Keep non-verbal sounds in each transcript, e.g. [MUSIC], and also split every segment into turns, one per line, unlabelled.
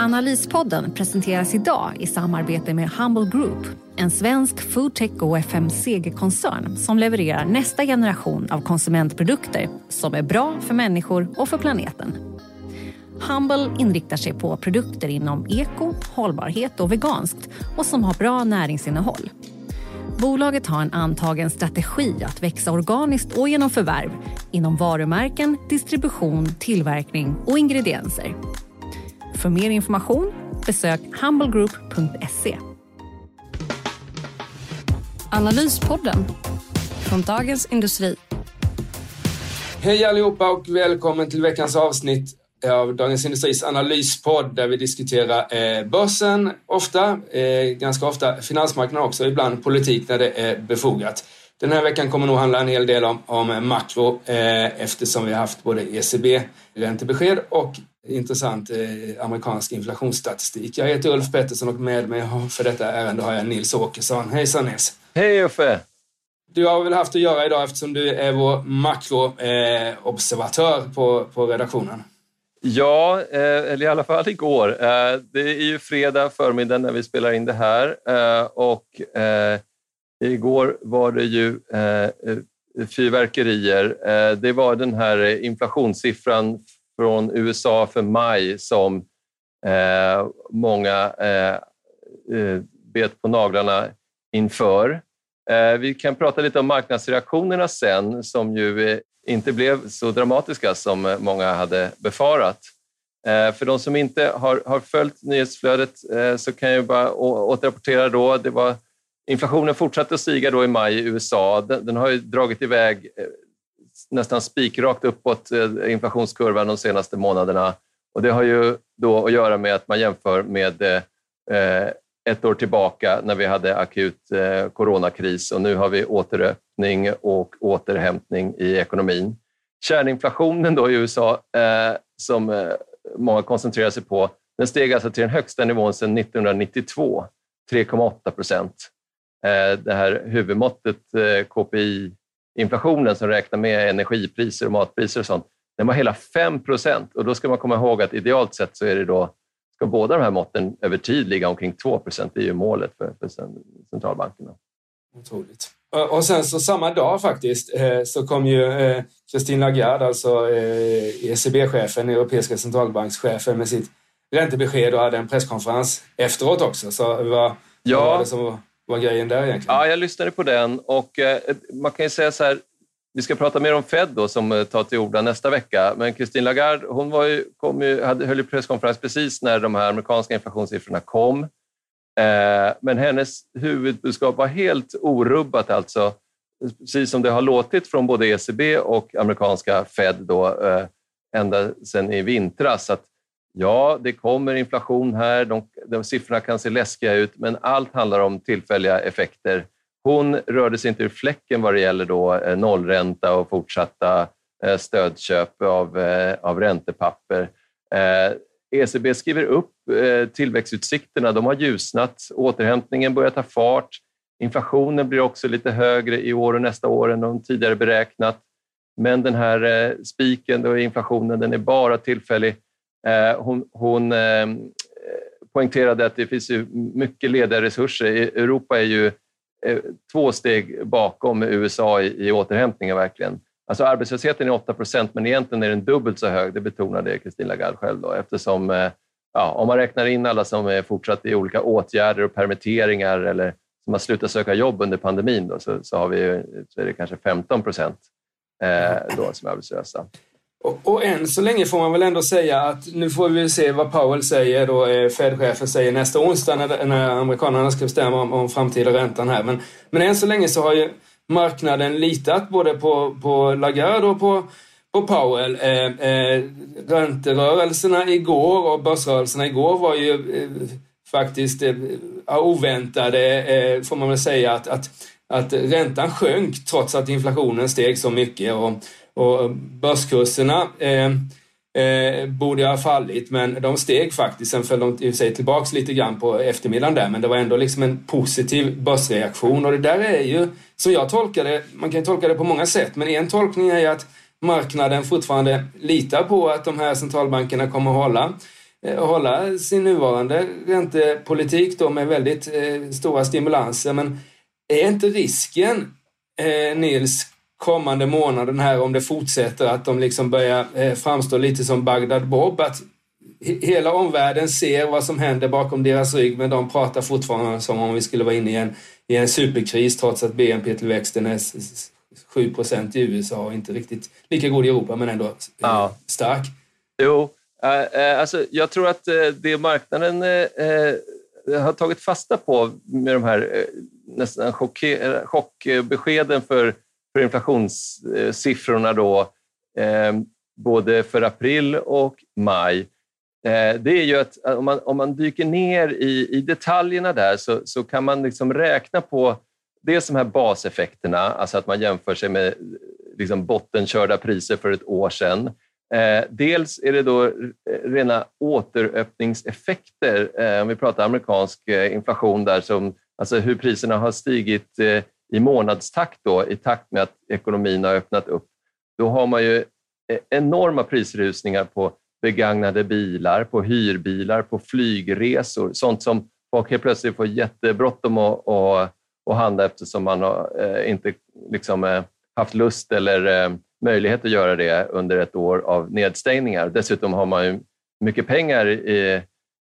Analyspodden presenteras idag i samarbete med Humble Group, en svensk foodtech och FMCG-koncern som levererar nästa generation av konsumentprodukter som är bra för människor och för planeten. Humble inriktar sig på produkter inom eko, hållbarhet och veganskt och som har bra näringsinnehåll. Bolaget har en antagen strategi att växa organiskt och genom förvärv inom varumärken, distribution, tillverkning och ingredienser. För mer information besök humblegroup.se. Analyspodden från Dagens Industri.
Hej allihopa och välkommen till veckans avsnitt av Dagens Industris analyspodd där vi diskuterar eh, börsen ofta, eh, ganska ofta finansmarknaden också, ibland politik när det är befogat. Den här veckan kommer nog handla en hel del om, om makro eh, eftersom vi har haft både ECB-räntebesked och intressant eh, amerikansk inflationsstatistik. Jag heter Ulf Pettersson och med mig för detta ärende har jag Nils Åkesson. Hejsan Nils!
Hej Uffe!
Du har väl haft att göra idag eftersom du är vår makroobservatör eh, på, på redaktionen?
Ja, eh, eller i alla fall igår. Eh, det är ju fredag förmiddag när vi spelar in det här eh, och igår var det ju fyrverkerier. Det var den här inflationssiffran från USA för maj som eh, många eh, eh, bet på naglarna inför. Eh, vi kan prata lite om marknadsreaktionerna sen som ju eh, inte blev så dramatiska som eh, många hade befarat. Eh, för de som inte har, har följt nyhetsflödet så kan jag bara återrapportera då. Det var, inflationen fortsatte att stiga då i maj i USA. Den, den har ju dragit iväg nästan spikrakt uppåt eh, inflationskurvan de senaste månaderna. Och det har ju då att göra med att man jämför med eh, eh, ett år tillbaka när vi hade akut coronakris och nu har vi återöppning och återhämtning i ekonomin. Kärninflationen då i USA, som många koncentrerar sig på, den steg alltså till den högsta nivån sedan 1992, 3,8 procent. Det här huvudmåttet KPI inflationen som räknar med energipriser och matpriser och sånt, den var hela 5 procent. Och då ska man komma ihåg att idealt sett så är det då, ska båda de här måtten över tid ligga omkring 2 procent. Det är ju målet för, för centralbankerna.
Otroligt. Och sen så samma dag faktiskt eh, så kom ju eh, Christine Lagarde, alltså ECB-chefen, eh, Europeiska centralbankschefen med sitt räntebesked och hade en presskonferens efteråt också. Så vad, ja. vad var det som var grejen där egentligen?
Ja, jag lyssnade på den och eh, man kan ju säga så här, vi ska prata mer om Fed då, som eh, tar till orda nästa vecka. Men Christine Lagarde hon var ju, kom ju, hade, höll ju presskonferens precis när de här amerikanska inflationssiffrorna kom. Eh, men hennes huvudbudskap var helt orubbat alltså. Precis som det har låtit från både ECB och amerikanska Fed då, eh, ända sedan i vintras. Att Ja, det kommer inflation här. De, de siffrorna kan se läskiga ut, men allt handlar om tillfälliga effekter. Hon rörde sig inte ur fläcken vad det gäller då eh, nollränta och fortsatta eh, stödköp av, eh, av räntepapper. ECB skriver upp tillväxtutsikterna. De har ljusnat. Återhämtningen börjar ta fart. Inflationen blir också lite högre i år och nästa år än de tidigare beräknat. Men den här spiken, då inflationen, den är bara tillfällig. Eh, hon, hon eh, poängterade att det finns ju mycket lediga resurser. Europa är ju eh, två steg bakom USA i, i återhämtningen verkligen. Alltså arbetslösheten är 8 procent, men egentligen är den dubbelt så hög. Det betonade Christine Lagarde själv då, eftersom ja, om man räknar in alla som är fortsatt i olika åtgärder och permitteringar eller som har slutat söka jobb under pandemin då, så, så har vi så är det kanske 15 procent eh, då som är arbetslösa.
Och, och än så länge får man väl ändå säga att nu får vi se vad Powell säger då, eh, Fed-chefen säger nästa onsdag när, när amerikanerna ska bestämma om, om framtida räntan här. Men, men än så länge så har ju marknaden litat både på, på Lagarde och på, på Powell. Eh, eh, ränterörelserna igår och börsrörelserna igår var ju eh, faktiskt eh, oväntade, eh, får man väl säga, att, att, att räntan sjönk trots att inflationen steg så mycket. Och, och börskurserna eh, eh, borde ha fallit, men de steg faktiskt. Sen föll de i sig tillbaks lite grann på eftermiddagen där, men det var ändå liksom en positiv börsreaktion. Och det där är ju, som jag tolkar det, man kan tolka det på många sätt, men en tolkning är ju att marknaden fortfarande litar på att de här centralbankerna kommer att hålla eh, hålla sin nuvarande räntepolitik då med väldigt eh, stora stimulanser. Men är inte risken, eh, Nils, kommande månaden här om det fortsätter att de liksom börjar eh, framstå lite som Bagdad Bob. Att hela omvärlden ser vad som händer bakom deras rygg men de pratar fortfarande som om vi skulle vara inne i en, i en superkris trots att BNP-tillväxten är 7 procent i USA och inte riktigt lika god i Europa men ändå eh, ja. stark.
Jo, äh, alltså jag tror att det marknaden har tagit fasta på med de här nästan chockbeskeden för för inflationssiffrorna då, eh, både för april och maj, eh, det är ju att om man, om man dyker ner i, i detaljerna där så, så kan man liksom räkna på dels de här baseffekterna, alltså att man jämför sig med liksom bottenkörda priser för ett år sedan. Eh, dels är det då rena återöppningseffekter, eh, om vi pratar amerikansk eh, inflation där, som, alltså hur priserna har stigit i månadstakt då, i takt med att ekonomin har öppnat upp, då har man ju e-, enorma prisrusningar på begagnade bilar, på hyrbilar, på flygresor, sånt som folk helt plötsligt får jättebråttom att, att, att handla eftersom man har, eh, inte liksom, eh, haft lust eller eh, möjlighet att göra det under ett år av nedstängningar. Dessutom har man ju mycket pengar i,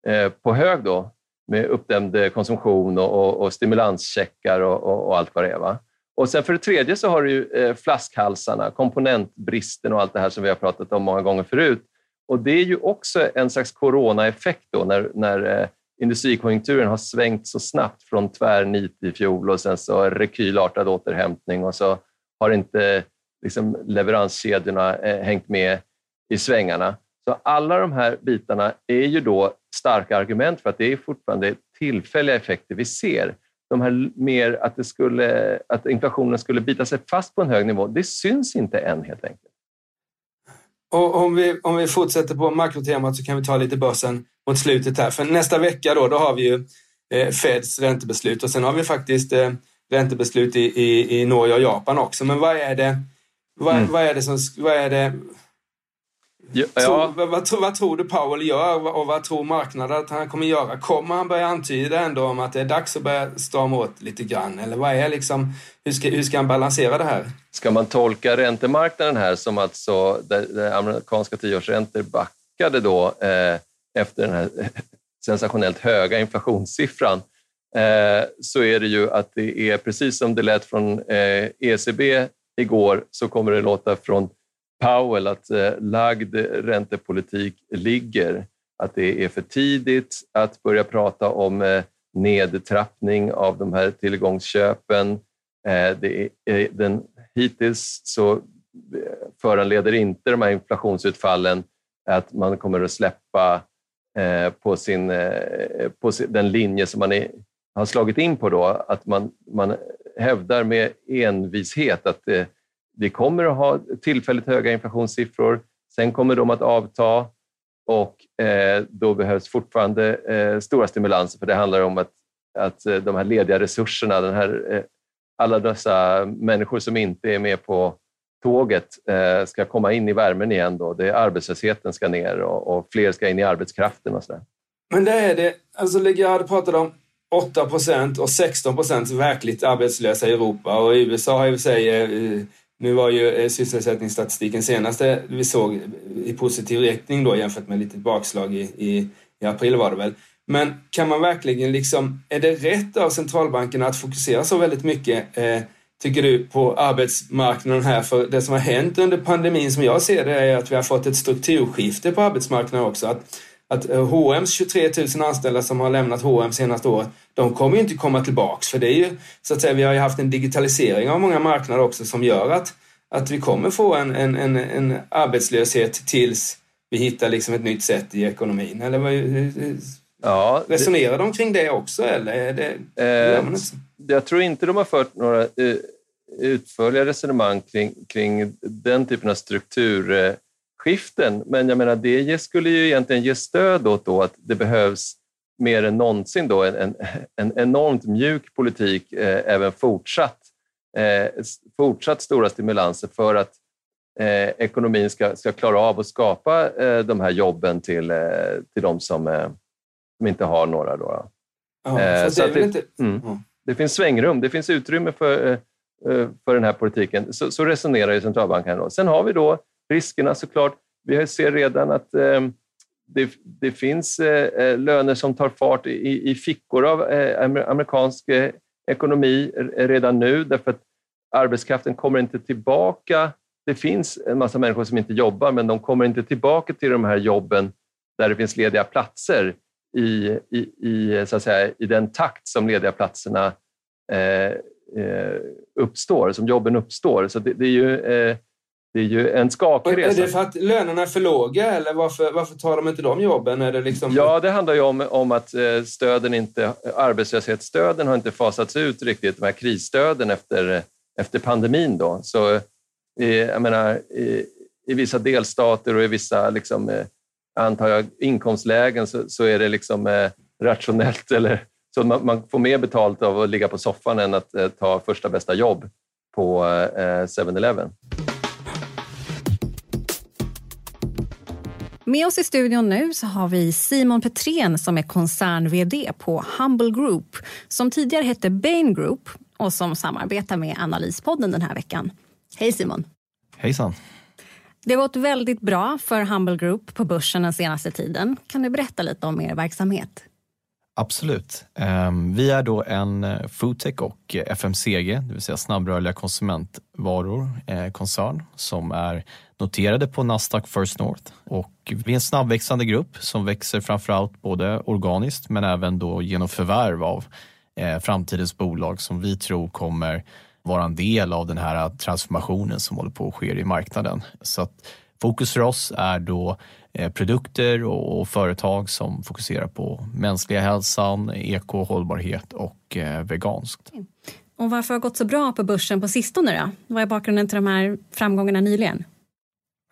e-, på hög då, med uppdämd eh, konsumtion och, och, och stimulanscheckar och, och, och, allt vad det är. Va? Och sen för det tredje så har du ju eh, flaskhalsarna, komponentbristen och allt det här som vi har pratat om många gånger förut. Och det är ju också en slags coronaeffekt då när, när eh, industrikonjunkturen har svängt så snabbt från tvärnit i fjol och sen så rekylartad återhämtning och så har inte liksom, leveranskedjorna eh, hängt med i svängarna. Så alla de här bitarna är ju då starka argument för att det är fortfarande tillfälliga effekter vi ser. De här mer att, det skulle, att inflationen skulle bita sig fast på en hög nivå, det syns inte än helt enkelt.
Och om, vi, om vi fortsätter på makrotemat så kan vi ta lite börsen mot slutet här. För nästa vecka då, då har vi ju eh, Feds räntebeslut och sen har vi faktiskt eh, räntebeslut i, i, i Norge och Japan också. Men vad är det, vad, mm. vad är det som, vad är det, Ja. Tror, vad, vad, tror du Powell gör och vad tror marknaden att han kommer göra? Kommer han börja antyda ändå om att det är dags att börja strama åt lite grann? Eller vad är liksom, hur ska, hur ska han balansera det här?
Ska man tolka räntemarknaden här som alltså där, amerikanska tioårsräntor backade då eh, efter den här [LAUGHS] sensationellt höga inflationssiffran eh, så är det ju att det är precis som det lät från eh, ECB igår så kommer det låta från Powell att eh, lagd räntepolitik ligger, att det är för tidigt att börja prata om eh, nedtrappning av de här tillgångsköpen. Eh, det är, eh, den, hittills så eh, föranleder inte de här inflationsutfallen att man kommer att släppa eh, på, sin, på den linje som man är, har slagit in på då, att man, man hävdar med envishet att vi kommer att ha tillfälligt höga inflationssiffror. Sen kommer de att avta och eh, då behövs fortfarande eh, stora stimulanser för det handlar om att, att eh, de här lediga resurserna, den här, eh, alla dessa människor som inte är med på tåget eh, ska komma in i värmen igen. Då. Det, arbetslösheten ska ner och, och fler ska in i arbetskraften. och så där.
Men det är det. Alltså Legard pratade om 8 procent och 16 procent verkligt arbetslösa i Europa och i USA har i och för sig nu var ju eh, sysselsättningsstatistiken senaste vi såg i positiv riktning då jämfört med lite bakslag i, i, i april var det väl. Men kan man verkligen liksom, är det rätt av centralbankerna att fokusera så väldigt mycket, eh, tycker du, på arbetsmarknaden här? För det som har hänt under pandemin som jag ser det är att vi har fått ett strukturskifte på arbetsmarknaden också. Att att H&M's 23 000 anställda som har lämnat H&M senaste året, de kommer ju inte komma tillbaks. För det är ju, så att säga, vi har ju haft en digitalisering av många marknader också som gör att, att vi kommer få en, en, en, en arbetslöshet tills vi hittar liksom ett nytt sätt i ekonomin. Eller vad, Ja, Resonerar de kring det också eller? Är det,
eh, jag tror inte de har fört några eh, utförliga resonemang kring, kring den typen av strukturskiften. Men jag menar, det skulle ju egentligen ge stöd åt då att det behövs mer än någonsin då en, en enormt mjuk politik eh, även fortsatt. Eh, fortsatt stora stimulanser för att eh, ekonomin ska, ska klara av att skapa eh, de här jobben till, eh, till de som, eh, som inte har några. Då. Ja, så det, det, inte... mm, det finns svängrum, det finns utrymme för, för den här politiken. Så, så resonerar ju centralbanken. Då. Sen har vi då riskerna såklart. Vi ser redan att ehm, det, det, finns eh, eh, löner som tar fart i, i fickor av eh, amerikansk ekonomi redan nu därför att arbetskraften kommer inte tillbaka det finns en massa människor som inte jobbar, men de kommer inte tillbaka till de här jobben där det finns lediga platser i, i, i, så att säga, i den takt som lediga platserna eh, uppstår, som jobben uppstår. Så det, det är ju eh, det är ju en skakig resa.
Är det för att lönerna är för låga eller varför, varför tar de inte de jobben? Är det liksom...
Ja, det handlar ju om, om att eh, stöden inte, arbetslöshetsstöden har inte fasats ut riktigt, de här krisstöden efter, efter pandemin. Då. Så jag menar, i, i vissa delstater och i vissa liksom, eh, antar jag, inkomstlägen så, så är det liksom, eh, rationellt [LAUGHS] eller så man, man, får mer betalt av att ligga på soffan än att eh, ta första bästa jobb på eh, 7-Eleven.
Med oss i studion nu så har vi Simon Petrén som är koncern-vd på Humble Group som tidigare hette Bain Group och som samarbetar med Analyspodden den här veckan. Hej Simon!
Hejsan!
Det har gått väldigt bra för Humble Group på börsen den senaste tiden. Kan du berätta lite om er verksamhet?
Absolut. Ehm, vi är då en eh, foodtech och FMCG, det vill säga snabbrörliga konsumentvaror, eh, koncern som är noterade på Nasdaq First North. Och vi är en snabbväxande grupp som växer framförallt både organiskt men även då genom förvärv av eh, framtidens bolag som vi tror kommer vara en del av den här transformationen som håller på att ske i marknaden. Så att fokus för oss är då eh, produkter och företag som fokuserar på mänskliga hälsan, eko, hållbarhet och eh, veganskt.
Och varför har det gått så bra på börsen på sistone då? Vad är bakgrunden till de här framgångarna nyligen?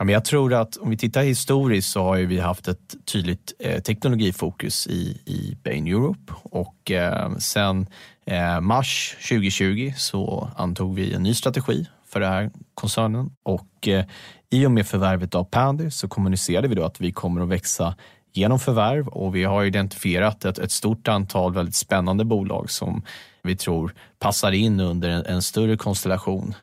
Ja, men jag tror att om vi tittar historiskt så har vi haft ett tydligt eh, teknologifokus i, i Bain Europe. Och eh, sen eh, mars 2020 så antog vi en ny strategi för den här koncernen. Och eh, i och med förvärvet av Pandy så kommunicerade vi då att vi kommer att växa genom förvärv. Och vi har identifierat ett, ett stort antal väldigt spännande bolag som vi tror passar in under en, en större konstellation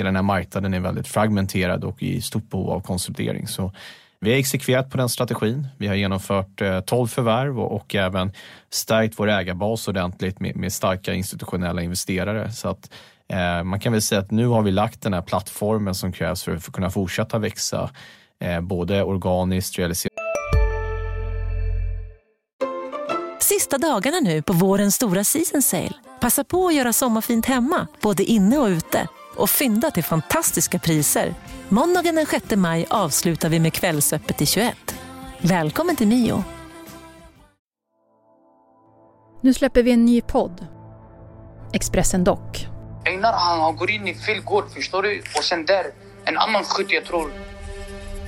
hela den här marknaden är väldigt fragmenterad och i stort behov av konsolidering. Så vi har exekverat på den strategin. Vi har genomfört eh, 12 förvärv och, och även stärkt vår ägarbas ordentligt med, med starka institutionella investerare. Så att, eh, man kan väl säga att nu har vi lagt den här plattformen som krävs för att kunna fortsätta växa, eh, både organiskt, realiserat
Sista dagarna nu på vårens stora season sale. Passa på att göra sommarfint hemma, både inne och ute och fynda till fantastiska priser. Måndagen den 6 maj avslutar vi med Kvällsöppet i 21. Välkommen till Mio.
Nu släpper vi en ny podd. Expressen Dock.
Einar han går in i fel gård, förstår du? Och sen där, en annan skytt jag tror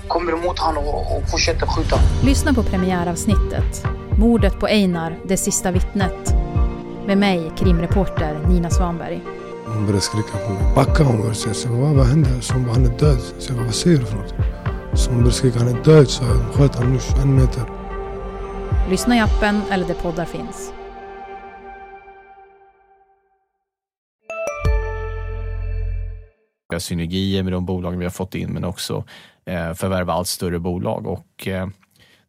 kommer emot honom och, och fortsätter skjuta.
Lyssna på premiäravsnittet. Mordet på Einar, det sista vittnet. Med mig, krimreporter Nina Svanberg.
Hon började skrika på mig. Backa hon började säga. Så vad, vad hände? Så hon bara, han är död. Så jag bara, vad säger du för något? Så hon började skrika, han är död. Så jag sköt honom nu 21 meter.
Lyssna i appen eller där poddar finns.
Vi har synergier med de bolagen vi har fått in men också eh, förvärva allt större bolag. Och, eh,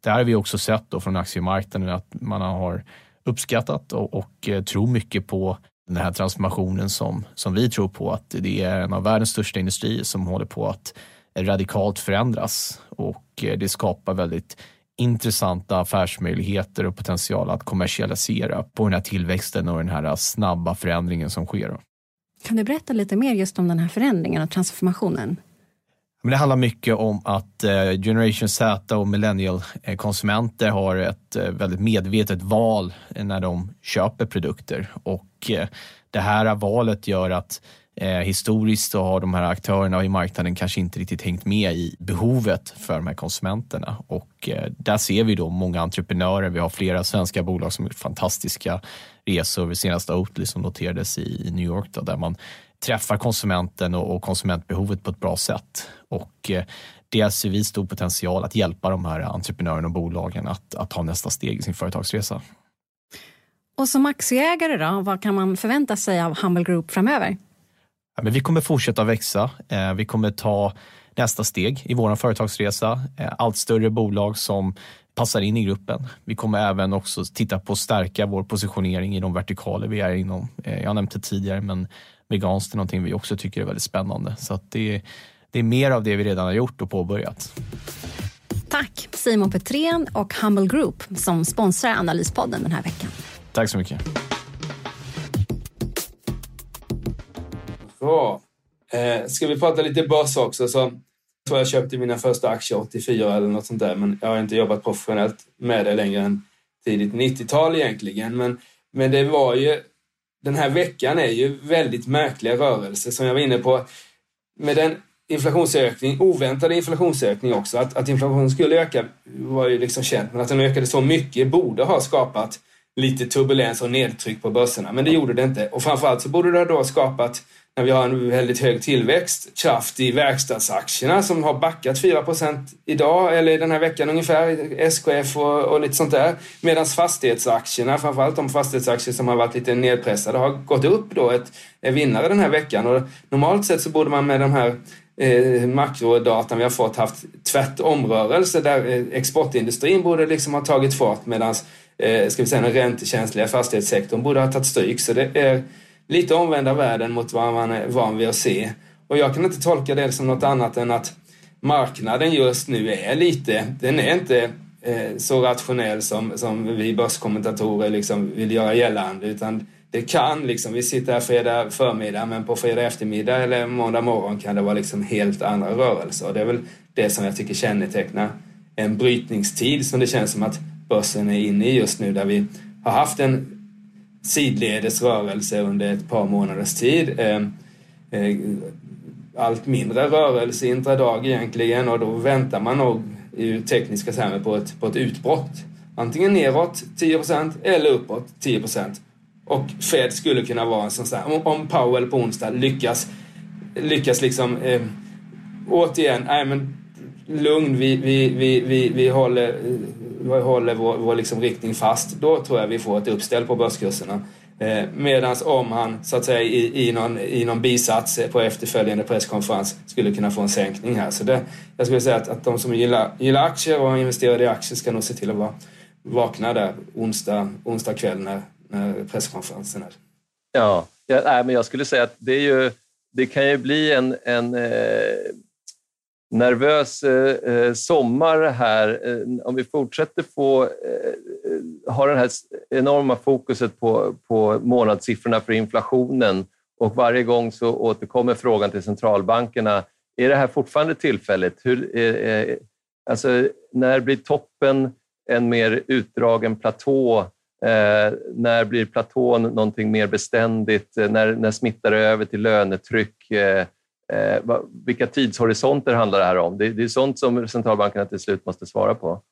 där har vi också sett då från aktiemarknaden att man har uppskattat och, och eh, tror mycket på den här transformationen som, som vi tror på att det är en av världens största industrier som håller på att radikalt förändras och eh, det skapar väldigt intressanta affärsmöjligheter och potential att kommersialisera på den här tillväxten och den här snabba förändringen som sker.
Kan du berätta lite mer just om den här förändringen och transformationen?
Men det handlar mycket om att eh, Generation Z och millennial-konsumenter har ett eh, väldigt medvetet val när de köper produkter. Och eh, det här valet gör att historiskt så har de här aktörerna i marknaden kanske inte riktigt hängt med i behovet för de här konsumenterna. Och där ser vi då många entreprenörer. Vi har flera svenska bolag som har gjort fantastiska resor. Vi senaste Oatly som noterades i New York då, där man träffar konsumenten och, konsumentbehovet på ett bra sätt. Och eh, det ser vi stor potential att hjälpa de här entreprenörerna och bolagen att, att ta nästa steg i sin företagsresa.
Och som aktieägare då, vad kan man förvänta sig av Humble Group framöver?
Ja, men vi kommer fortsätta växa. Eh, vi kommer ta nästa steg i vår företagsresa. Eh, allt större bolag som passar in i gruppen. Vi kommer även också titta på att stärka vår positionering i de vertikaler vi är inom. Jag har nämnt det tidigare, men veganskt är någonting vi också tycker är väldigt spännande. Så det, det är mer av det vi redan har gjort och påbörjat.
Tack Simon Petrén och Humble Group som sponsrar Analyspodden den här veckan.
Tack så mycket.
Bra. Eh, ska vi prata lite börs också? Så, jag tror jag köpte mina första aktier 84 eller något sånt där, men jag har inte jobbat professionellt med det längre än tidigt 90-tal egentligen. Men, men det var ju den här veckan är ju väldigt märkliga rörelser som jag var inne på. Med den inflationsökning, oväntade inflationsökning också. Att, att inflationen skulle öka var ju liksom känt, men att den ökade så mycket borde ha skapat lite turbulens och nedtryck på börserna. Men det gjorde det inte. Och framförallt så borde det ha då skapat när vi har en väldigt hög tillväxt, kraft i verkstadsaktierna som har backat 4% idag, eller den här veckan ungefär, SKF och, och lite sånt där. Medan fastighetsaktierna, framförallt de fastighetsaktier som har varit lite nedpressade, har gått upp då, ett, är vinnare den här veckan. Och normalt sett så borde man med de här eh, makrodatan vi har fått haft tvärtomrörelse där eh, exportindustrin borde liksom ha tagit fart medan eh, ska vi säga, den räntekänsliga fastighetssektorn borde ha tagit stryk. Så det är lite omvända världen mot vad man är van vid att se. Och jag kan inte tolka det som något annat än att marknaden just nu är lite, den är inte eh, så rationell som, som vi börskommentatorer liksom vill göra gällande utan det kan liksom, vi sitter här fredag förmiddag men på fredag eftermiddag eller måndag morgon kan det vara liksom helt andra rörelser. Och det är väl det som jag tycker kännetecknar en brytningstid som det känns som att börsen är inne i just nu där vi har haft en sidledes rörelse under ett par månaders tid. Ehm, eh, allt mindre rörelse intradag egentligen och då väntar man nog i tekniska termer på ett, på ett utbrott. Antingen neråt 10% eller uppåt 10 Och Fed skulle kunna vara en sån där, om Powell på onsdag lyckas, lyckas liksom eh, återigen, nej men lugn, vi, vi, vi, vi, vi håller eh, håller vår, vår liksom riktning fast, då tror jag vi får ett uppställ på börskurserna. Eh, Medan om han så att säga i, i, någon, i någon bisats eh, på efterföljande presskonferens skulle kunna få en sänkning här. Så det, jag skulle säga att, att de som gillar, gillar aktier och investerar i aktier ska nog se till att vara vakna där onsdag, onsdag kväll när, när presskonferensen är.
Ja, ja nej, men jag skulle säga att det, är ju, det kan ju bli en, en eh, nervös eh, eh, sommar här. Eh, om vi fortsätter få eh, ha det här enorma fokuset på, på månadssiffrorna för inflationen och varje gång så återkommer frågan till centralbankerna. Är det här fortfarande tillfälligt? Hur, eh, eh alltså, när blir toppen en mer utdragen platå? Eh, när blir platån någonting mer beständigt? Eh, när, när smittar det över till lönetryck? Eh, vilka tidshorisonter handlar det här om? Det, det är sånt som centralbankerna till slut måste svara på.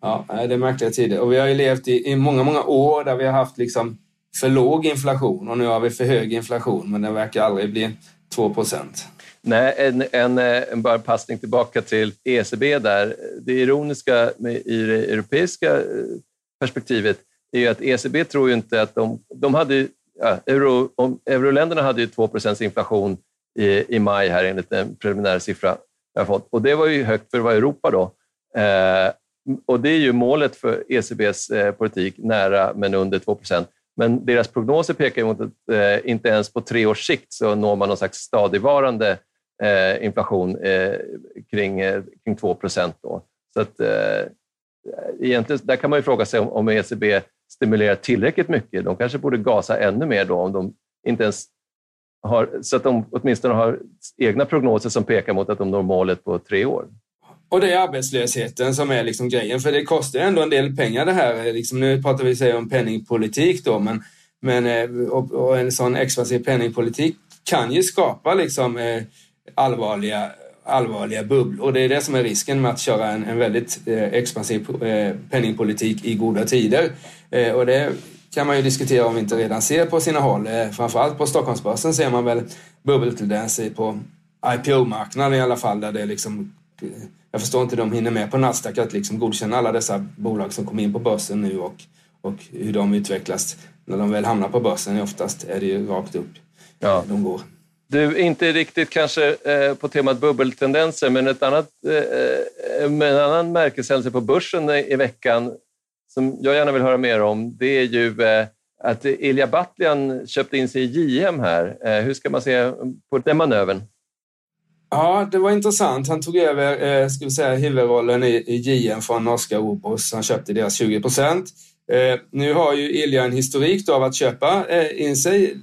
Ja, det är märkliga tider. Och vi har ju levt i, i många, många år där vi har haft liksom för låg inflation och nu har vi för hög inflation, men den verkar aldrig bli 2 procent.
Nej, en, en, en bara passning tillbaka till ECB där. Det ironiska med, i det europeiska eh, perspektivet är ju att ECB tror ju inte att de... de hade, ja, euro, om, euroländerna hade ju 2 inflation i, i maj här enligt en preliminär siffra jag fått. Och det var ju högt för att vara Europa då. Eh, och det är ju målet för ECBs eh, politik, nära men under 2% Men deras prognoser pekar mot att eh, inte ens på tre års sikt så når man någon slags stadigvarande eh, inflation eh, kring, eh, kring 2 då. Så att, eh, egentligen, där kan man ju fråga sig om, om ECB stimulerar tillräckligt mycket. De kanske borde gasa ännu mer då om de inte ens har, så att de åtminstone har egna prognoser som pekar mot att de når målet på tre år.
Och det är arbetslösheten som är liksom grejen, för det kostar ändå en del pengar det här. Liksom, nu pratar vi om penningpolitik då, men, men eh, och, och en sån expansiv penningpolitik kan ju skapa liksom, eh, allvarliga, allvarliga bubblor. Det är det som är risken med att köra en, en väldigt eh, expansiv penningpolitik i goda tider. Och det kan man ju diskutera om vi inte redan ser på sina håll. Eh, framförallt på Stockholmsbörsen ser man väl bubbeltendenser på IPO-marknaden i alla fall där det liksom jag förstår inte hur de hinner med på Nasdaq att liksom godkänna alla dessa bolag som kommer in på börsen nu och, och hur de utvecklas. När de väl hamnar på börsen oftast är det ju rakt upp ja. de går.
Du, inte riktigt kanske eh, på temat bubbeltendenser, men ett annat, eh, en annan märkeshändelse på börsen i veckan som jag gärna vill höra mer om, det är ju eh, att Ilja Batljan köpte in sig i JM här. Eh, hur ska man se på den manövern?
Ja, det var intressant. Han tog över eh, ska vi säga, huvudrollen i, i JM från norska Obos. Han köpte deras 20 procent. Eh, nu har ju Ilja en historik av att köpa eh, in sig,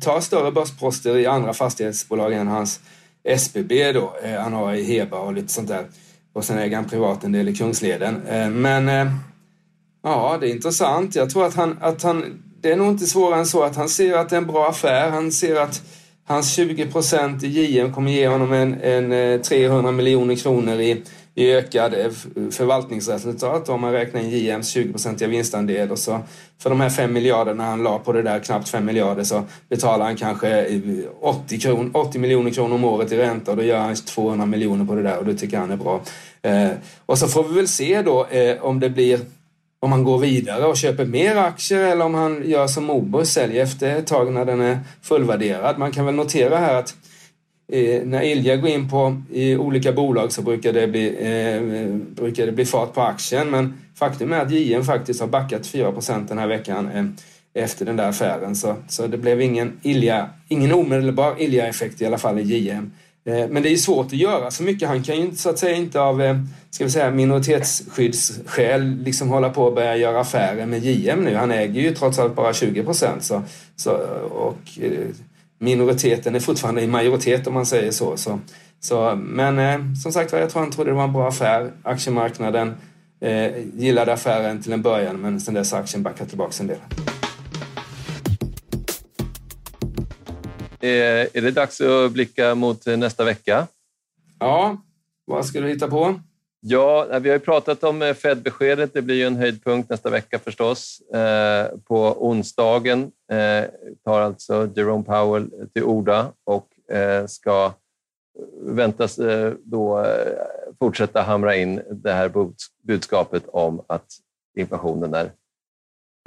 ta större börsposter i andra fastighetsbolag än hans SBB då. Eh, han har i Heba och lite sånt där. Och sen äger han privat en del i Kungsleden. Eh, men ja, det är intressant. Jag tror att han, att han, det är nog inte svårare än så att han ser att det är en bra affär. Han ser att Hans 20 procent i JM kommer ge honom en, en eh, 300 miljoner kronor i, i ökad eh, förvaltningsresultat om man räknar in JMs 20-procentiga vinstandel och så för de här 5 miljarderna han la på det där, knappt 5 miljarder, så betalar han kanske eh, 80, kron, 80 miljoner kronor om året i ränta och då gör han 200 miljoner på det där och det tycker han är bra. Eh, och så får vi väl se då eh, om det blir om han går vidare och köper mer aktier eller om han gör som Mobo, säljer efter ett tag när den är fullvärderad. Man kan väl notera här att eh, när Ilja går in på i olika bolag så brukar det, bli, eh, brukar det bli fart på aktien. Men faktum är att JM faktiskt har backat 4% den här veckan eh, efter den där affären. Så, så det blev ingen, Ilja, ingen omedelbar Ilja-effekt i alla fall i JM. Eh, men det är svårt att göra så mycket. Han kan ju så att säga inte av eh, ska vi säga, minoritetsskyddsskäl liksom hålla på och börja göra affärer med JM nu. Han äger ju trots allt bara 20 procent. Så, så, och eh, minoriteten är fortfarande i majoritet om man säger så. så, så men som sagt jag tror han trodde det var en bra affär. Aktiemarknaden eh, gillade affären till en början men sen dess har aktien backat tillbaka en del.
Är, är det dags att blicka mot nästa vecka?
Ja, vad ska du hitta på?
Ja, vi har ju pratat om eh, Fed-beskedet. Det blir ju en höjdpunkt nästa vecka förstås. Eh, på onsdagen eh, tar alltså Jerome Powell till orda och ska väntas då fortsätta hamra in det här budskapet om att inflationen är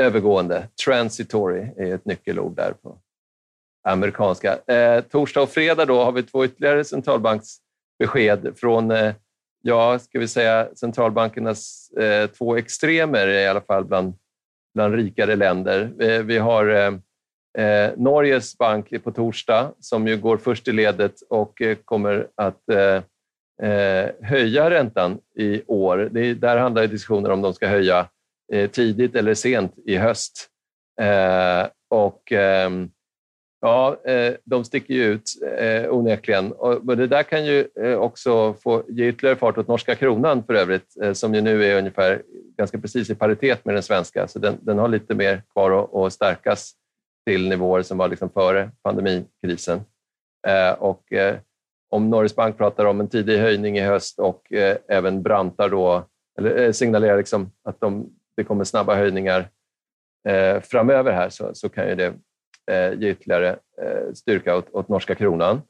övergående. Transitory är ett nyckelord där på amerikanska. Eh, torsdag och fredag då har vi två ytterligare centralbanksbesked från, eh, ja, ska vi säga centralbankernas eh, två extremer i alla fall bland, bland rikare länder. Eh, vi har eh, eh Norges bank på torsdag som ju går först i ledet och eh, kommer att eh, höja räntan i år. Det, där handlar diskussioner om de ska höja tidigt eller sent i höst. och ehm, Ja, eh, de sticker ju ut eh, onekligen. Men det där kan ju eh, också få ge ytterligare fart åt norska kronan för övrigt, som ju nu är ungefär ganska precis i paritet med den svenska. Så den, den har lite mer kvar att, att stärkas till nivåer som var liksom före pandemikrisen. Och om Norges Bank pratar om en tidig höjning i höst och även brantar då, eller signalerar liksom att de, det kommer snabba höjningar framöver här så, så kan ju det eh, ge ytterligare eh, styrka åt, åt norska kronan.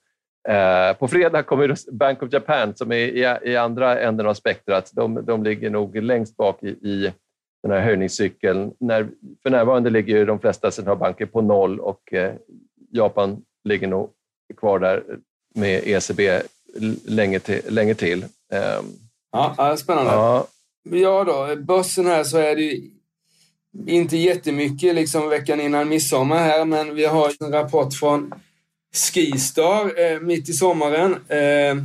Eh, på fredag kommer Bank of Japan som är i, i andra änden av spektrat. De, de ligger nog längst bak i, i den här höjningscykeln. När, för närvarande ligger ju de flesta centralbanker på noll och eh, Japan ligger nog kvar där med ECB länge till. Länge till.
Um, ja, spännande. Ja. ja då, börsen här så är det inte jättemycket liksom veckan innan midsommar här, men vi har en rapport från Skistar eh, mitt i sommaren. Eh,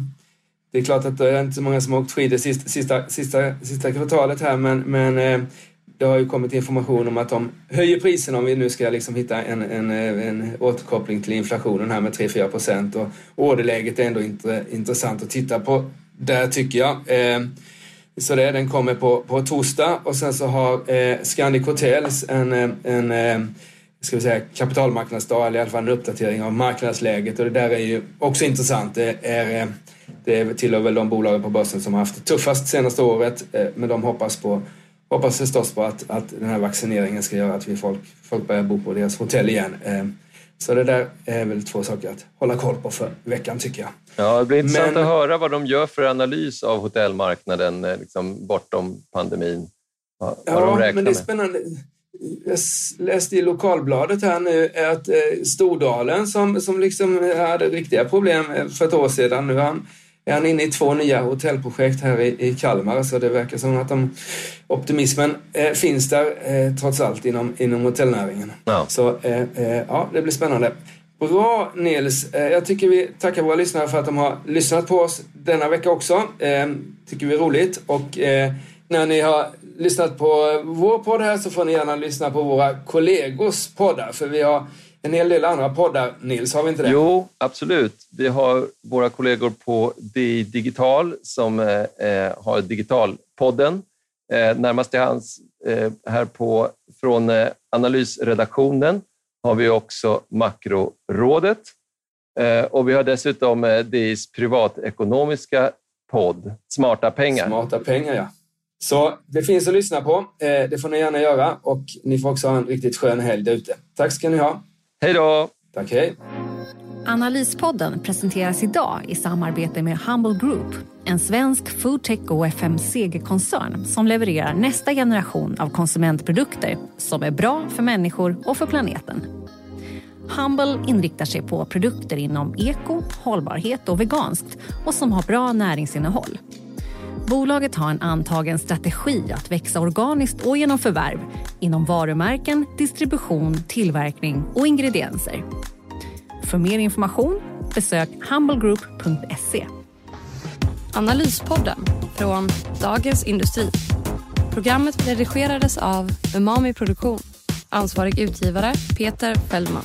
det är klart att det är inte så många som har åkt skidor sista, sista, sista, sista kvartalet här, men, men eh, det har ju kommit information om att de höjer priserna om vi nu ska liksom hitta en, en, en återkoppling till inflationen här med 3-4 procent. Och orderläget är ändå intressant att titta på där tycker jag. Eh, så det, den kommer på, på torsdag och sen så har eh, Scandic Hotels en, eh, en eh, ska vi säga, kapitalmarknadsdag, eller i alla fall en uppdatering av marknadsläget och det där är ju också intressant. Det är, eh, det tillhör väl de bolagen på börsen som har haft det tuffast senaste året, eh, men de hoppas på hoppas förstås på att, att den här vaccineringen ska göra att vi folk, folk börjar bo på deras hotell igen. Eh, Eh, så det där är väl två saker att hålla koll på för veckan tycker jag.
Ja, det blir intressant Men, att höra vad de gör för analys av hotellmarknaden liksom, bortom pandemin. Vad,
ja, vad de men det är spännande. Jag läste i lokalbladet här nu att Stordalen som, som liksom hade riktiga problem för ett år sedan, nu han är han inne i två nya hotellprojekt här i, i Kalmar så det verkar som att de, optimismen eh, finns där eh, trots allt inom, inom hotellnäringen. Ja. Så eh, eh ja, det blir spännande. Bra Nils! Eh, jag tycker vi tackar våra lyssnare för att de har lyssnat på oss denna vecka också. Tycker vi är roligt och när ni har lyssnat på vår podd här så får ni gärna lyssna på våra kollegors poddar för vi har en hel del andra poddar, Nils, har vi inte det?
Jo, absolut. Vi har våra kollegor på DI Digital som eh, eh, har Digitalpodden. Eh, närmast till hands eh, här på, från eh, analysredaktionen har vi också Makrorådet eh, och vi har dessutom eh, DIs privatekonomiska podd Smarta pengar.
Smarta pengar, ja. Så det finns att lyssna på. Det får ni gärna göra och ni får också ha en riktigt skön helg där ute. Tack ska ni ha.
Hej då!
Tack, hej.
Analyspodden presenteras idag i samarbete med Humble Group, en svensk foodtech och FMCG-koncern som levererar nästa generation av konsumentprodukter som är bra för människor och för planeten. Humble inriktar sig på produkter inom eko, hållbarhet och veganskt och som har bra näringsinnehåll. Bolaget har en antagen strategi att växa organiskt och genom förvärv inom varumärken, distribution, tillverkning och ingredienser. För mer information besök humblegroup.se.
Analyspodden från Dagens Industri. Programmet redigerades av Umami Produktion. Ansvarig utgivare Peter Fellman.